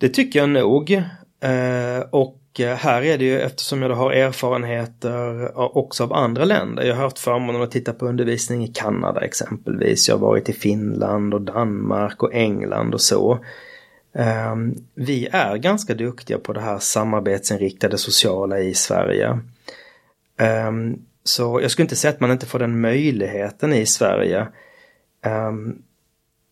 Det tycker jag nog. Eh, och här är det ju eftersom jag har erfarenheter också av andra länder. Jag har haft förmånen att titta på undervisning i Kanada exempelvis. Jag har varit i Finland och Danmark och England och så. Ehm, vi är ganska duktiga på det här samarbetsinriktade sociala i Sverige. Ehm, så jag skulle inte säga att man inte får den möjligheten i Sverige. Ehm,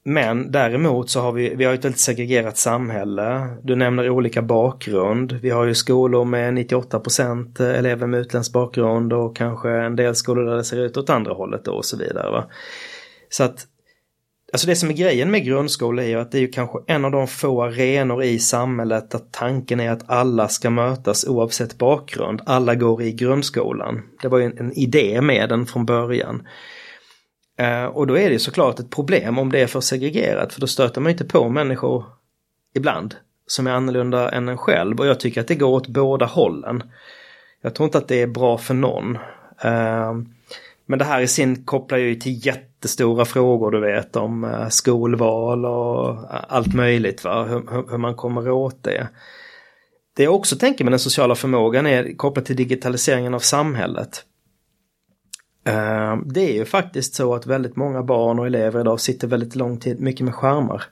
men däremot så har vi, vi har ett väldigt segregerat samhälle. Du nämner olika bakgrund. Vi har ju skolor med 98% elever med utländsk bakgrund och kanske en del skolor där det ser ut åt andra hållet då och så vidare. Va? Så att Alltså det som är grejen med grundskola är ju att det är ju kanske en av de få arenor i samhället där tanken är att alla ska mötas oavsett bakgrund. Alla går i grundskolan. Det var ju en, en idé med den från början. Eh, och då är det såklart ett problem om det är för segregerat för då stöter man inte på människor ibland som är annorlunda än en själv och jag tycker att det går åt båda hållen. Jag tror inte att det är bra för någon. Eh, men det här i sin kopplar ju till jättestora frågor du vet om eh, skolval och allt möjligt va, hur, hur man kommer åt det. Det jag också tänker med den sociala förmågan är kopplat till digitaliseringen av samhället. Eh, det är ju faktiskt så att väldigt många barn och elever idag sitter väldigt lång tid mycket med skärmar.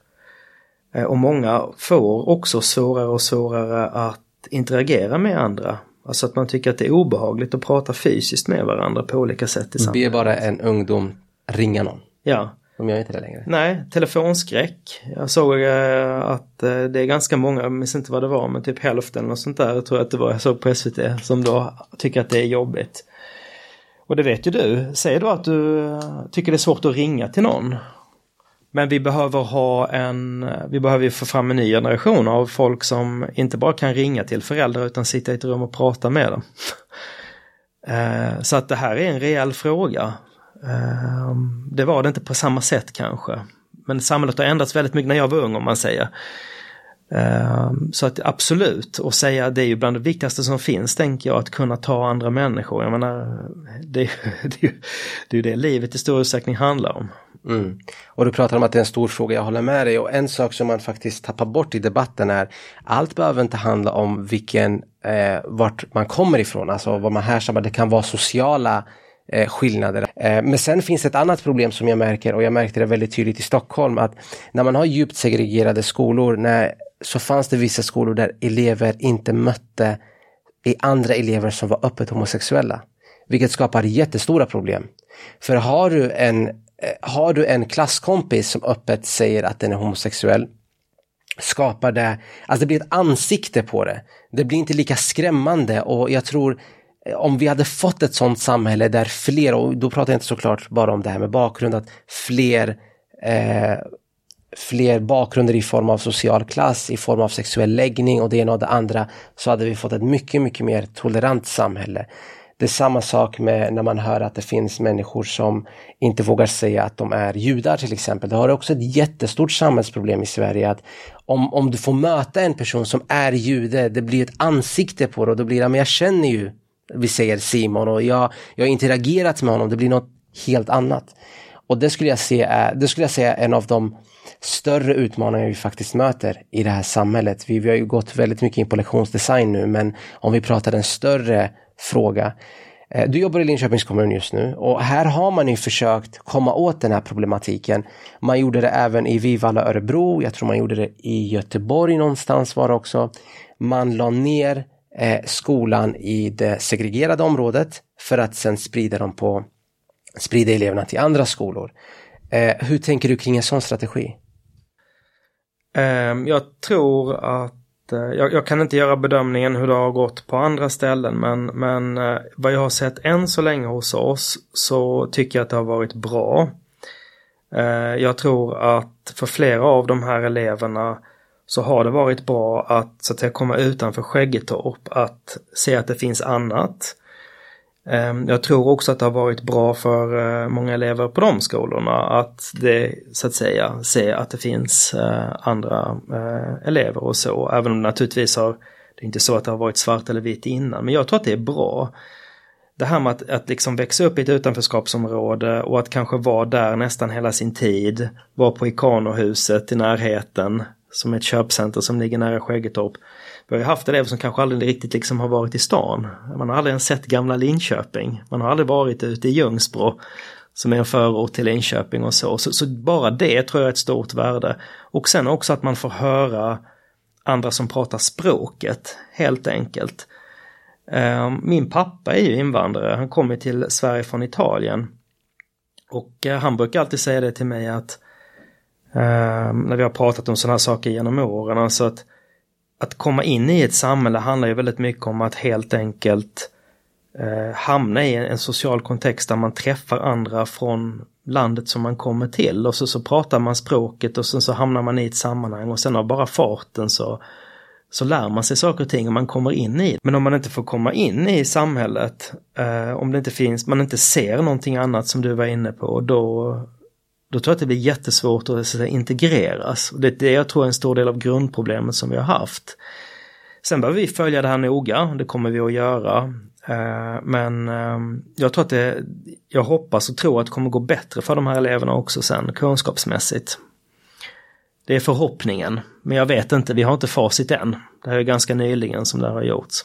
Eh, och många får också svårare och svårare att interagera med andra. Alltså att man tycker att det är obehagligt att prata fysiskt med varandra på olika sätt i samhället. Be bara en ungdom ringa någon. Ja. De gör inte det längre. Nej, telefonskräck. Jag såg eh, att det är ganska många, jag minns inte vad det var, men typ hälften och sånt där, jag tror att det var, jag såg på SVT, som då tycker att det är jobbigt. Och det vet ju du. Säg då att du tycker det är svårt att ringa till någon. Men vi behöver ha en, vi behöver ju få fram en ny generation av folk som inte bara kan ringa till föräldrar utan sitta i ett rum och prata med dem. [LAUGHS] Eh, så att det här är en rejäl fråga. Eh, det var det inte på samma sätt kanske. Men samhället har ändrats väldigt mycket när jag var ung om man säger. Ehm, så att absolut, och säga det är ju bland det viktigaste som finns tänker jag, att kunna ta andra människor. Jag menar, det, [LAUGHS] det, det, det är ju det livet i stor utsträckning handlar om. Mm. Och du pratar om att det är en stor fråga, jag håller med dig. Och en sak som man faktiskt tappar bort i debatten är allt behöver inte handla om vilken, eh, vart man kommer ifrån, alltså vad man härstammar. Det kan vara sociala eh, skillnader. Eh, men sen finns ett annat problem som jag märker och jag märkte det väldigt tydligt i Stockholm att när man har djupt segregerade skolor, när så fanns det vissa skolor där elever inte mötte i andra elever som var öppet homosexuella. Vilket skapar jättestora problem. För har du en, eh, har du en klasskompis som öppet säger att den är homosexuell skapar det, alltså det blir ett ansikte på det. Det blir inte lika skrämmande och jag tror eh, om vi hade fått ett sådant samhälle där fler, och då pratar jag inte såklart bara om det här med bakgrund, att fler eh, fler bakgrunder i form av social klass, i form av sexuell läggning och det ena och det andra så hade vi fått ett mycket, mycket mer tolerant samhälle. Det är samma sak med när man hör att det finns människor som inte vågar säga att de är judar till exempel. Det har också ett jättestort samhällsproblem i Sverige att om, om du får möta en person som är jude, det blir ett ansikte på det och då blir det, men jag känner ju, vi säger Simon och jag, jag har interagerat med honom, det blir något helt annat. Och det skulle jag, se är, det skulle jag säga är en av de större utmaningar vi faktiskt möter i det här samhället. Vi, vi har ju gått väldigt mycket in på lektionsdesign nu, men om vi pratar en större fråga. Eh, du jobbar i Linköpings kommun just nu och här har man ju försökt komma åt den här problematiken. Man gjorde det även i Vivalla Örebro, jag tror man gjorde det i Göteborg någonstans var det också. Man la ner eh, skolan i det segregerade området för att sen sprida dem på sprida eleverna till andra skolor. Eh, hur tänker du kring en sån strategi? Ehm, jag tror att eh, jag, jag, kan inte göra bedömningen hur det har gått på andra ställen men, men eh, vad jag har sett än så länge hos oss så tycker jag att det har varit bra. Eh, jag tror att för flera av de här eleverna så har det varit bra att, så att säga, komma utanför Skäggetorp, att se att det finns annat. Ehm, jag tror också att det har varit bra för eh, många elever på de skolorna att det så att säga se att det finns eh, andra eh, elever och så. Även om det naturligtvis har, det är inte så att det har varit svart eller vitt innan, men jag tror att det är bra. Det här med att, att liksom växa upp i ett utanförskapsområde och att kanske vara där nästan hela sin tid, vara på Ikanohuset i närheten, som är ett köpcenter som ligger nära Skäggetorp vi har ju haft elever som kanske aldrig riktigt liksom har varit i stan. Man har aldrig ens sett gamla Linköping. Man har aldrig varit ute i Ljungsbro som är en förort till Linköping och så. så. Så bara det tror jag är ett stort värde. Och sen också att man får höra andra som pratar språket, helt enkelt. Ehm, min pappa är ju invandrare, han kommer till Sverige från Italien. Och eh, han brukar alltid säga det till mig att ehm, när vi har pratat om sådana här saker genom åren, alltså att att komma in i ett samhälle handlar ju väldigt mycket om att helt enkelt eh, hamna i en, social kontext där man träffar andra från landet som man kommer till. Och så, så pratar man språket och sen så hamnar man i ett sammanhang och sen av bara farten så, så lär man sig saker och ting och man kommer in i Men om man inte får komma in i samhället, eh, om det inte finns, man inte ser någonting annat som du var inne på, då, då tror jag att det blir jättesvårt att säga, integreras. Det är det jag tror är en stor del av grundproblemet som vi har haft. Sen behöver vi följa det här noga, det kommer vi att göra. Eh, men ehm, jag tror att det, jag hoppas och tror att det kommer gå bättre för de här eleverna också sen kunskapsmässigt. Det är förhoppningen, men jag vet inte, vi har inte facit än. Det här är ganska nyligen som det här har gjorts.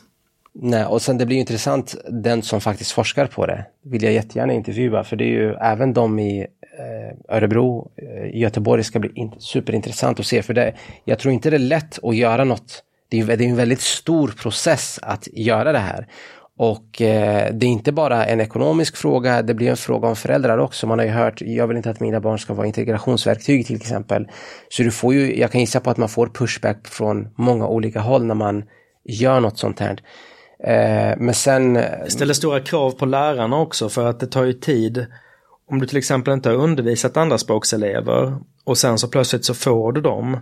Nej, och sen det blir ju intressant, den som faktiskt forskar på det vill jag jättegärna intervjua, för det är ju även de i eh, Örebro, eh, Göteborg ska bli superintressant att se, för det, jag tror inte det är lätt att göra något. Det är, det är en väldigt stor process att göra det här. Och eh, det är inte bara en ekonomisk fråga, det blir en fråga om föräldrar också. Man har ju hört, jag vill inte att mina barn ska vara integrationsverktyg till exempel. Så du får ju, jag kan gissa på att man får pushback från många olika håll när man gör något sånt här. Eh, men sen... Eh, det ställer stora krav på lärarna också för att det tar ju tid. Om du till exempel inte har undervisat andraspråkselever och sen så plötsligt så får du dem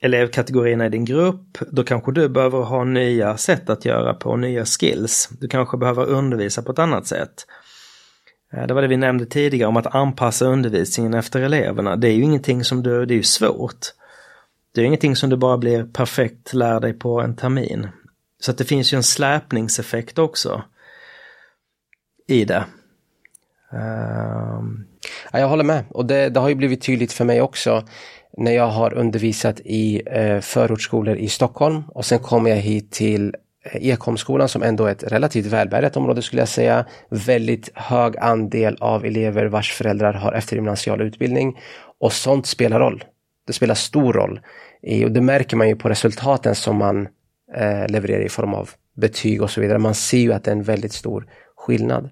elevkategorierna i din grupp, då kanske du behöver ha nya sätt att göra på, nya skills. Du kanske behöver undervisa på ett annat sätt. Eh, det var det vi nämnde tidigare om att anpassa undervisningen efter eleverna. Det är ju ingenting som du, det är ju svårt. Det är ingenting som du bara blir perfekt lär dig på en termin. Så att det finns ju en släpningseffekt också i det. Um... Ja, jag håller med och det, det har ju blivit tydligt för mig också när jag har undervisat i eh, förortsskolor i Stockholm och sen kommer jag hit till eh, Ekomskolan som ändå är ett relativt välbärgat område skulle jag säga. Väldigt hög andel av elever vars föräldrar har eftergymnasial utbildning och sånt spelar roll. Det spelar stor roll och det märker man ju på resultaten som man eh, levererar i form av betyg och så vidare. Man ser ju att det är en väldigt stor skillnad.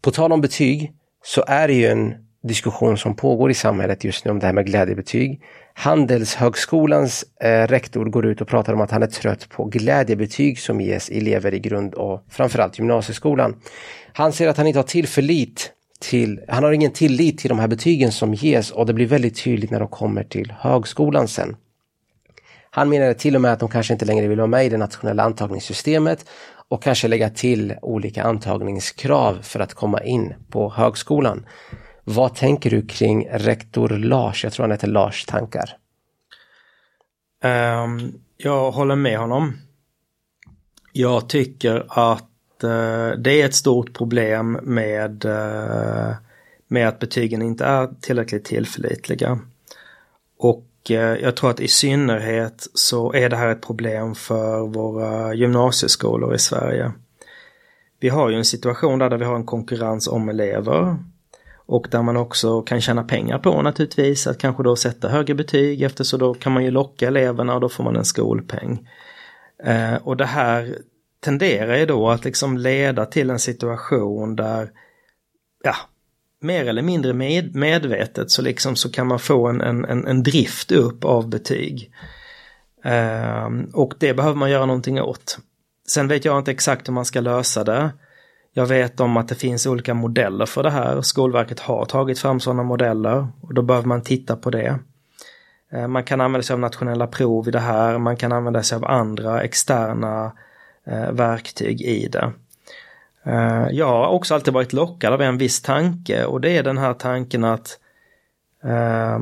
På tal om betyg så är det ju en diskussion som pågår i samhället just nu om det här med glädjebetyg. Handelshögskolans eh, rektor går ut och pratar om att han är trött på glädjebetyg som ges elever i grund och framförallt gymnasieskolan. Han säger att han inte har tillförlit till, han har ingen tillit till de här betygen som ges och det blir väldigt tydligt när de kommer till högskolan sen. Han menade till och med att de kanske inte längre vill vara med i det nationella antagningssystemet och kanske lägga till olika antagningskrav för att komma in på högskolan. Vad tänker du kring rektor Lars? Jag tror han heter Lars tankar. Um, jag håller med honom. Jag tycker att uh, det är ett stort problem med, uh, med att betygen inte är tillräckligt tillförlitliga. Och Eh, jag tror att i synnerhet så är det här ett problem för våra gymnasieskolor i Sverige. Vi har ju en situation där, där vi har en konkurrens om elever och där man också kan tjäna pengar på naturligtvis att kanske då sätta högre betyg eftersom då kan man ju locka eleverna och då får man en skolpeng. Eh, och det här tenderar ju då att liksom leda till en situation där ja, mer eller mindre med, medvetet så liksom så kan man få en, en, en drift upp av betyg. Eh, och det behöver man göra någonting åt. Sen vet jag inte exakt hur man ska lösa det. Jag vet om att det finns olika modeller för det här. Skolverket har tagit fram sådana modeller och då behöver man titta på det. Eh, man kan använda sig av nationella prov i det här, man kan använda sig av andra externa eh, verktyg i det. Eh, jag har också alltid varit lockad av en viss tanke och det är den här tanken att eh,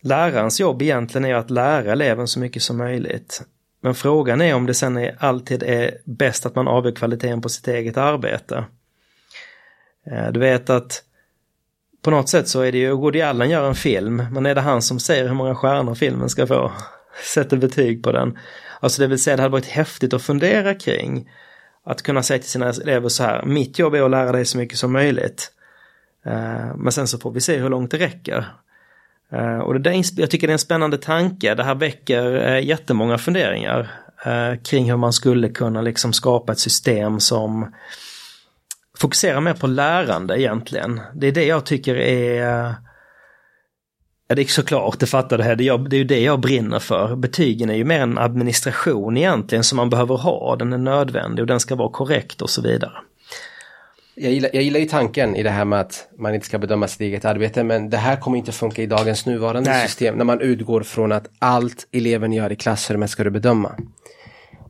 lärarens jobb egentligen är att lära eleven så mycket som möjligt. Men frågan är om det sen är, alltid är bäst att man avgör kvaliteten på sitt eget arbete. Eh, du vet att på något sätt så är det ju, Woody Allen gör en film, men är det han som säger hur många stjärnor filmen ska få? [LAUGHS] Sätter betyg på den. Alltså det vill säga det hade varit häftigt att fundera kring. Att kunna säga till sina elever så här, mitt jobb är att lära dig så mycket som möjligt. Eh, men sen så får vi se hur långt det räcker. Eh, och det där, jag tycker det är en spännande tanke. Det här väcker eh, jättemånga funderingar kring hur man skulle kunna liksom skapa ett system som fokuserar mer på lärande egentligen. Det är det jag tycker är Ja, det är såklart, det fattar här. Det det är ju det jag brinner för. Betygen är ju mer en administration egentligen som man behöver ha. Den är nödvändig och den ska vara korrekt och så vidare. Jag gillar, jag gillar ju tanken i det här med att man inte ska bedöma sitt eget arbete men det här kommer inte funka i dagens nuvarande Nej. system när man utgår från att allt eleven gör i klassrummet ska du bedöma.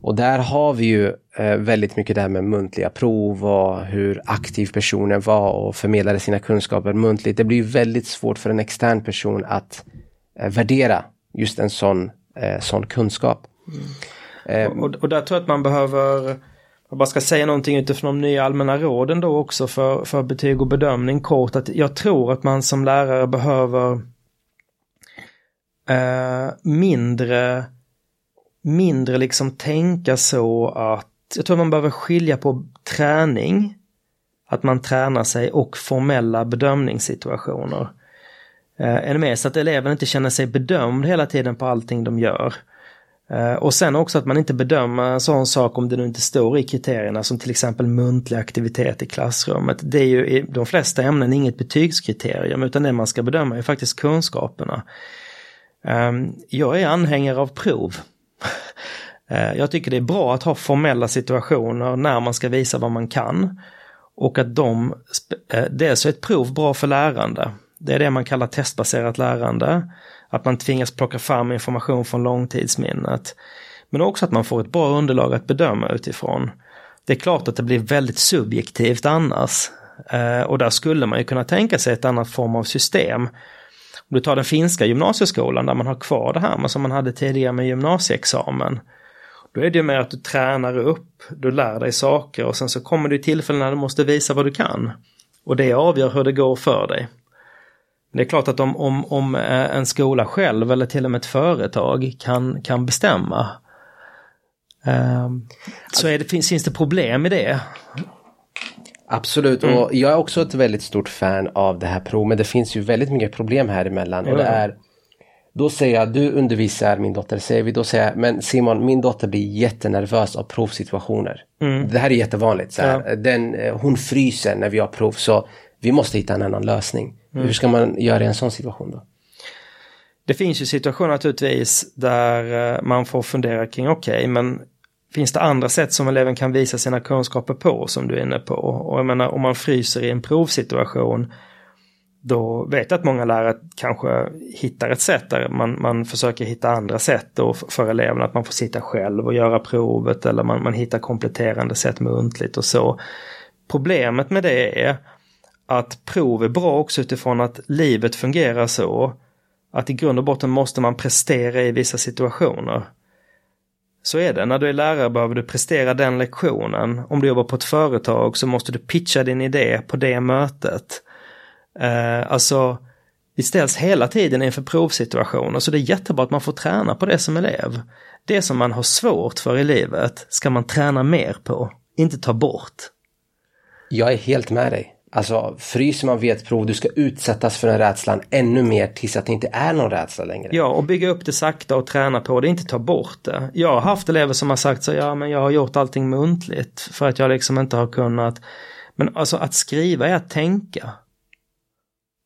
Och där har vi ju eh, väldigt mycket det här med muntliga prov och hur aktiv personen var och förmedlade sina kunskaper muntligt. Det blir väldigt svårt för en extern person att eh, värdera just en sån, eh, sån kunskap. Mm. Och, och där tror jag att man behöver jag bara ska säga någonting utifrån de nya allmänna råden då också för, för betyg och bedömning kort. Att jag tror att man som lärare behöver eh, mindre, mindre liksom tänka så att jag tror man behöver skilja på träning, att man tränar sig och formella bedömningssituationer. Eh, är ni med? Så att eleven inte känner sig bedömd hela tiden på allting de gör. Eh, och sen också att man inte bedömer en sån sak om det nu inte står i kriterierna som till exempel muntlig aktivitet i klassrummet. Det är ju i de flesta ämnen inget betygskriterium utan det man ska bedöma är faktiskt kunskaperna. Ehm, jag är anhängare av prov. Eh, jag tycker det är bra att ha formella situationer när man ska visa vad man kan. Och att de, eh, dels är ett prov bra för lärande. Det är det man kallar testbaserat lärande. Att man tvingas plocka fram information från långtidsminnet. Men också att man får ett bra underlag att bedöma utifrån. Det är klart att det blir väldigt subjektivt annars. Eh, och där skulle man ju kunna tänka sig ett annat form av system. Om du tar den finska gymnasieskolan där man har kvar det här med som man hade tidigare med gymnasieexamen. Då är det ju mer att du tränar upp, du lär dig saker och sen så kommer det tillfällen när du måste visa vad du kan. Och det avgör hur det går för dig. Det är klart att om, om, om eh, en skola själv eller till och med ett företag kan, kan bestämma ehm, så är det, finns, finns det problem i det. Absolut, mm. och jag är också ett väldigt stort fan av det här provet. Men det finns ju väldigt mycket problem här emellan. Och det är, då säger jag, du undervisar min dotter, säger vi. Då säger jag, men Simon, min dotter blir jättenervös av provsituationer. Mm. Det här är jättevanligt. Så här. Ja. Den, eh, hon fryser när vi har prov, så vi måste hitta en annan lösning. Mm. Hur ska man göra i en sån situation då? Det finns ju situationer naturligtvis där eh, man får fundera kring okej okay, men finns det andra sätt som eleven kan visa sina kunskaper på som du är inne på? Och jag menar om man fryser i en provsituation då vet jag att många lärare kanske hittar ett sätt där man, man försöker hitta andra sätt då för eleverna. Att man får sitta själv och göra provet eller man, man hittar kompletterande sätt muntligt och så. Problemet med det är att prov är bra också utifrån att livet fungerar så att i grund och botten måste man prestera i vissa situationer. Så är det. När du är lärare behöver du prestera den lektionen. Om du jobbar på ett företag så måste du pitcha din idé på det mötet. Eh, alltså, vi ställs hela tiden inför provsituationer så det är jättebra att man får träna på det som elev. Det som man har svårt för i livet ska man träna mer på, inte ta bort. Jag är helt med dig. Alltså fryser man vid ett prov, du ska utsättas för den rädslan ännu mer tills att det inte är någon rädsla längre. Ja, och bygga upp det sakta och träna på det, inte ta bort det. Jag har haft elever som har sagt så, ja men jag har gjort allting muntligt för att jag liksom inte har kunnat. Men alltså att skriva är att tänka.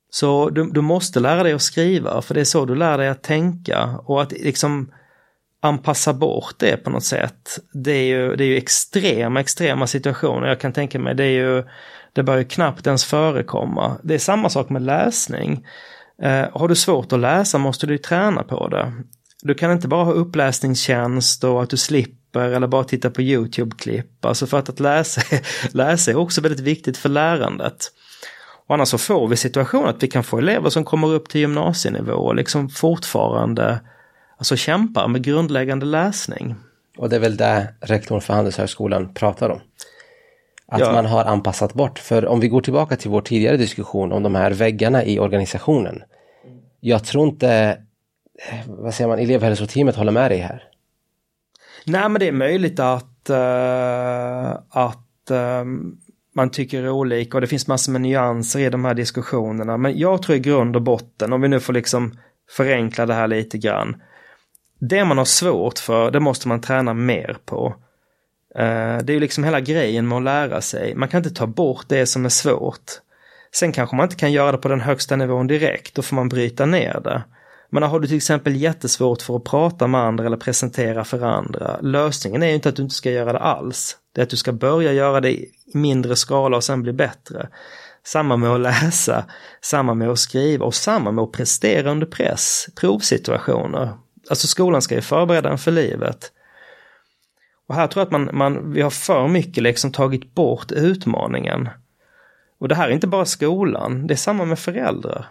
Så du, du måste lära dig att skriva, för det är så du lär dig att tänka och att liksom anpassa bort det på något sätt. Det är ju, det är ju extrema, extrema situationer. Jag kan tänka mig, det är ju det bör ju knappt ens förekomma. Det är samma sak med läsning. Eh, har du svårt att läsa måste du träna på det. Du kan inte bara ha uppläsningstjänst och att du slipper eller bara titta på YouTube-klipp. Alltså för att, att läsa, [LAUGHS] läsa är också väldigt viktigt för lärandet. Och annars så får vi situationen att vi kan få elever som kommer upp till gymnasienivå och liksom fortfarande alltså kämpar med grundläggande läsning. Och det är väl det rektorn för Handelshögskolan pratar om. Att ja. man har anpassat bort. För om vi går tillbaka till vår tidigare diskussion om de här väggarna i organisationen. Jag tror inte, vad säger man, elevhälsoteamet håller med dig här. Nej men det är möjligt att, uh, att uh, man tycker olika och det finns massor med nyanser i de här diskussionerna. Men jag tror i grund och botten, om vi nu får liksom förenkla det här lite grann. Det man har svårt för, det måste man träna mer på. Eh, det är ju liksom hela grejen med att lära sig. Man kan inte ta bort det som är svårt. Sen kanske man inte kan göra det på den högsta nivån direkt, då får man bryta ner det. Men har du till exempel jättesvårt för att prata med andra eller presentera för andra, lösningen är ju inte att du inte ska göra det alls. Det är att du ska börja göra det i mindre skala och sen bli bättre. Samma med att läsa, samma med att skriva och samma med att prestera under press, provsituationer. Alltså skolan ska ju förbereda en för livet. Och här tror jag att man, man, vi har för mycket liksom tagit bort utmaningen. Och det här är inte bara skolan, det är samma med föräldrar.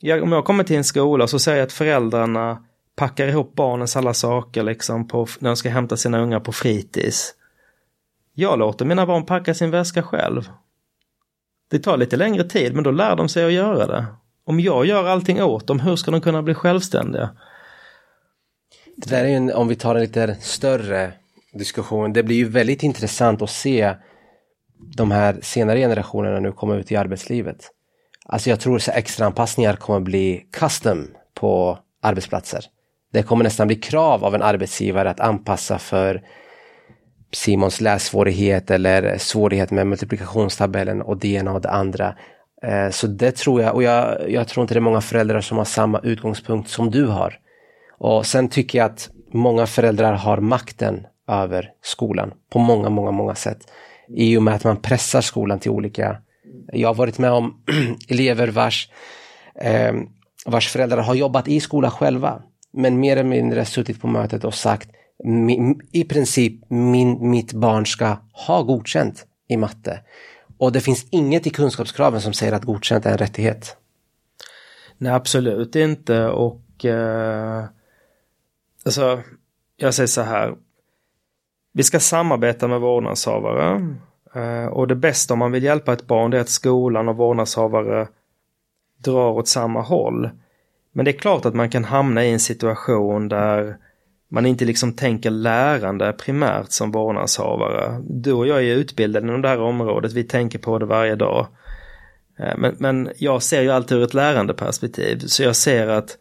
Jag, om jag kommer till en skola så ser jag att föräldrarna packar ihop barnens alla saker liksom på, när de ska hämta sina ungar på fritids. Jag låter mina barn packa sin väska själv. Det tar lite längre tid men då lär de sig att göra det. Om jag gör allting åt dem, hur ska de kunna bli självständiga? Det där är ju en, om vi tar en lite större diskussion, det blir ju väldigt intressant att se de här senare generationerna nu komma ut i arbetslivet. Alltså jag tror att extra anpassningar kommer bli custom på arbetsplatser. Det kommer nästan bli krav av en arbetsgivare att anpassa för Simons lässvårighet eller svårighet med multiplikationstabellen och det ena och det andra. Eh, så det tror jag, och jag, jag tror inte det är många föräldrar som har samma utgångspunkt som du har. Och sen tycker jag att många föräldrar har makten över skolan på många, många, många sätt. I och med att man pressar skolan till olika... Jag har varit med om [CLEARS THROAT] elever vars, eh, vars föräldrar har jobbat i skolan själva, men mer eller mindre suttit på mötet och sagt i princip min, mitt barn ska ha godkänt i matte. Och det finns inget i kunskapskraven som säger att godkänt är en rättighet. Nej, absolut inte och eh, alltså, jag säger så här. Vi ska samarbeta med vårdnadshavare eh, och det bästa om man vill hjälpa ett barn är att skolan och vårdnadshavare drar åt samma håll. Men det är klart att man kan hamna i en situation där man inte liksom tänker lärande primärt som vårdnadshavare. Du och jag är utbildade inom det här området, vi tänker på det varje dag. Eh, men, men jag ser ju alltid ur ett lärandeperspektiv, så jag ser att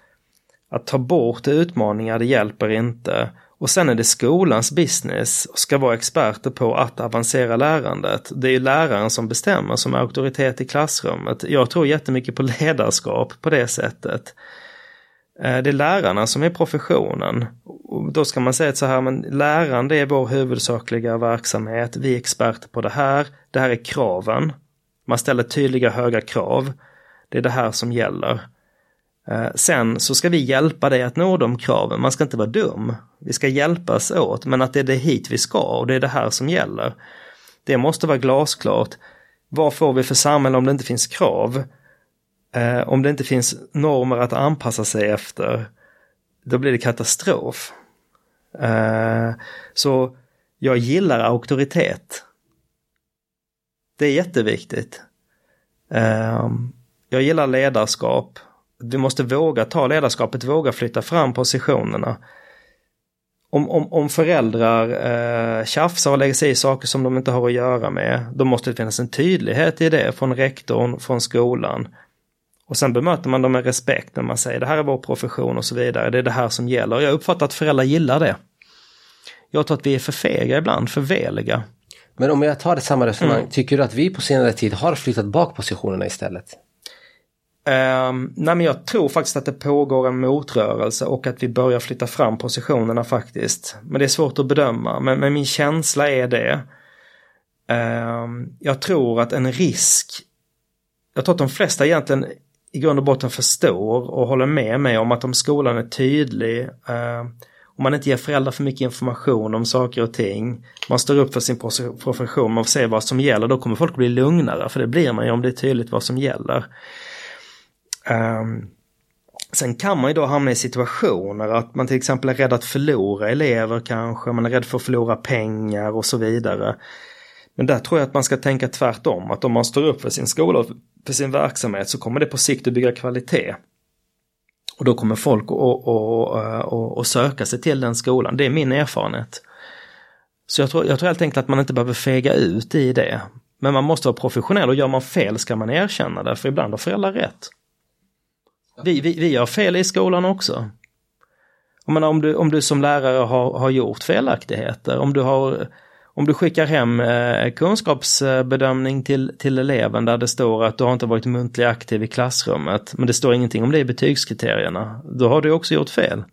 att ta bort utmaningar, det hjälper inte. Och sen är det skolans business och ska vara experter på att avancera lärandet. Det är ju läraren som bestämmer som auktoritet i klassrummet. Jag tror jättemycket på [LAUGHS] ledarskap på det sättet. Eh, det är lärarna som är professionen. Och då ska man säga så här, men lärande är vår huvudsakliga verksamhet. Vi är experter på det här. Det här är kraven. Man ställer tydliga höga krav. Det är det här som gäller. Eh, sen så ska vi hjälpa dig att nå de kraven. Man ska inte vara dum. Vi ska hjälpas åt, men att det är det hit vi ska och det är det här som gäller. Det måste vara glasklart. Vad får vi för samhälle om det inte finns krav? Eh, om det inte finns normer att anpassa sig efter, då blir det katastrof. Eh, så jag gillar auktoritet. Det är jätteviktigt. Eh, jag gillar ledarskap. Du måste våga ta ledarskapet, våga flytta fram positionerna. Om, om, om föräldrar eh, tjafsar och lägger sig i saker som de inte har att göra med, då måste det finnas en tydlighet i det från rektorn, från skolan. Och sen bemöter man dem med respekt när man säger det här är vår profession och så vidare. Det är det här som gäller. Jag uppfattar att föräldrar gillar det. Jag tror att vi är för fega ibland, för veliga. Men om jag tar det samma resonemang, mm. tycker du att vi på senare tid har flyttat bak positionerna istället? Um, nej men jag tror faktiskt att det pågår en motrörelse och att vi börjar flytta fram positionerna faktiskt. Men det är svårt att bedöma, men, men min känsla är det. Um, jag tror att en risk, jag tror att de flesta egentligen i grund och botten förstår och håller med mig om att om skolan är tydlig, ehm, uh, om man inte ger föräldrar för mycket information om saker och ting, man står upp för sin profession, man får se vad som gäller, då kommer folk bli lugnare, för det blir man ju om det är tydligt vad som gäller. Um, sen kan man ju då hamna i situationer att man till exempel är rädd att förlora elever kanske, man är rädd för att förlora pengar och så vidare. Men där tror jag att man ska tänka tvärtom, att om man står upp för sin skola och för sin verksamhet så kommer det på sikt att bygga kvalitet. Och då kommer folk att söka sig till den skolan, det är min erfarenhet. Så jag tror, jag tror helt enkelt att man inte behöver fega ut i det. Men man måste vara professionell och gör man fel ska man erkänna det, för ibland har föräldrar rätt. Vi, vi, vi gör fel i skolan också. Jag menar, om, du, om du som lärare har, har gjort felaktigheter, om du har om du skickar hem eh, kunskapsbedömning till, till eleven där det står att du har inte varit muntlig aktiv i klassrummet, men det står ingenting om det i betygskriterierna, då har du också gjort fel.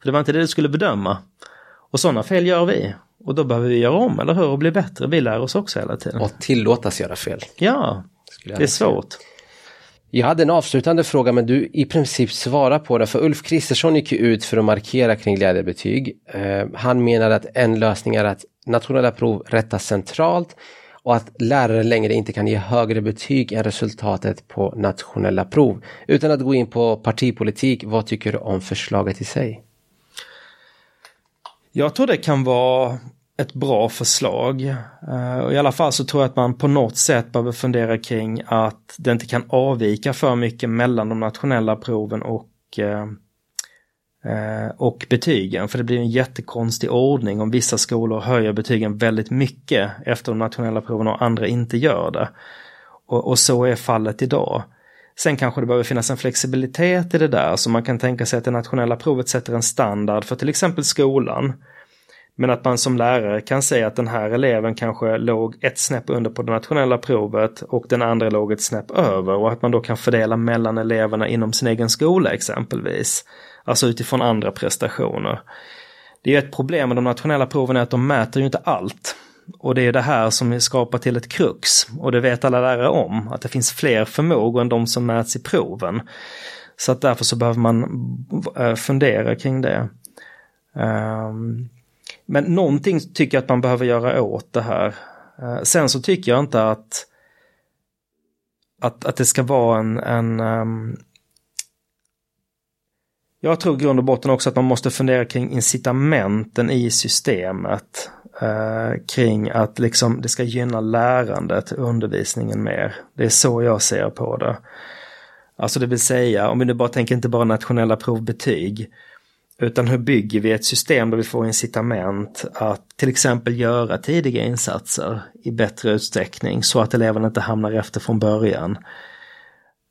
För det var inte det du skulle bedöma. Och sådana fel gör vi. Och då behöver vi göra om, eller hur? Och bli bättre. Vi lär oss också hela tiden. Och tillåtas göra fel. Ja, det är svårt. Jag hade en avslutande fråga men du i princip svarar på den För Ulf Kristersson gick ju ut för att markera kring glädjebetyg. Eh, han menar att en lösning är att nationella prov rättas centralt och att lärare längre inte kan ge högre betyg än resultatet på nationella prov. Utan att gå in på partipolitik, vad tycker du om förslaget i sig? Jag tror det kan vara ett bra förslag. Uh, I alla fall så tror jag att man på något sätt behöver fundera kring att det inte kan avvika för mycket mellan de nationella proven och uh, och betygen. För det blir en jättekonstig ordning om vissa skolor höjer betygen väldigt mycket efter de nationella proven och andra inte gör det. Och, och, så är fallet idag. Sen kanske det behöver finnas en flexibilitet i det där så man kan tänka sig att det nationella provet sätter en standard för till exempel skolan. Men att man som lärare kan säga att den här eleven kanske låg ett snäpp under på det nationella provet och den andra låg ett snäpp över och att man då kan fördela mellan eleverna inom sin egen skola exempelvis. Alltså utifrån andra prestationer. Det är ett problem med de nationella proven är att de mäter ju inte allt. Och det är det här som skapar till ett krux. Och det vet alla lärare om, att det finns fler förmågor än de som mäts i proven. Så att därför så behöver man eh, fundera kring det. Um, men någonting tycker jag att man behöver göra åt det här. Eh, sen så tycker jag inte att att, att det ska vara en, en um, jag tror i grund och botten också att man måste fundera kring incitamenten i systemet. Uh, kring att liksom det ska gynna lärandet, undervisningen mer. Det är så jag ser på det. Alltså det vill säga, om vi nu bara tänker inte bara nationella provbetyg. Utan hur bygger vi ett system där vi får incitament att till exempel göra tidiga insatser i bättre utsträckning så att eleverna inte hamnar efter från början.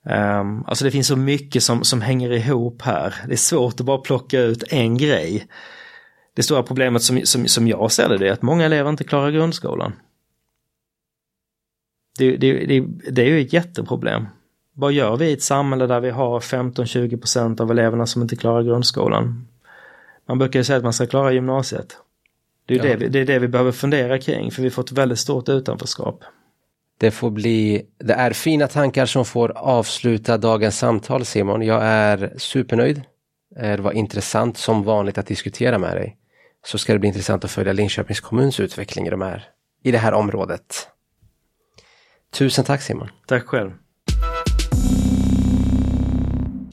Um, alltså det finns så mycket som, som hänger ihop här. Det är svårt att bara plocka ut en grej. Det stora problemet som, som, som jag ser det är att många elever inte klarar grundskolan. Det, det, det, det är ju ett jätteproblem. Vad gör vi i ett samhälle där vi har 15-20% av eleverna som inte klarar grundskolan? Man brukar ju säga att man ska klara gymnasiet. Det är, ja. det, det är det vi behöver fundera kring för vi får ett väldigt stort utanförskap. Det får bli, det är fina tankar som får avsluta dagens samtal Simon. Jag är supernöjd. Eh, det var intressant som vanligt att diskutera med dig. Så ska det bli intressant att följa Linköpings kommuns utveckling i, de här, i det här området. Tusen tack Simon. Tack själv.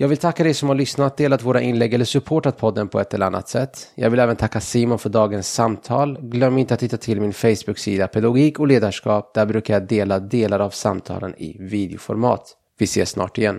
Jag vill tacka dig som har lyssnat, delat våra inlägg eller supportat podden på ett eller annat sätt. Jag vill även tacka Simon för dagens samtal. Glöm inte att titta till min Facebook-sida Pedagogik och ledarskap. Där brukar jag dela delar av samtalen i videoformat. Vi ses snart igen.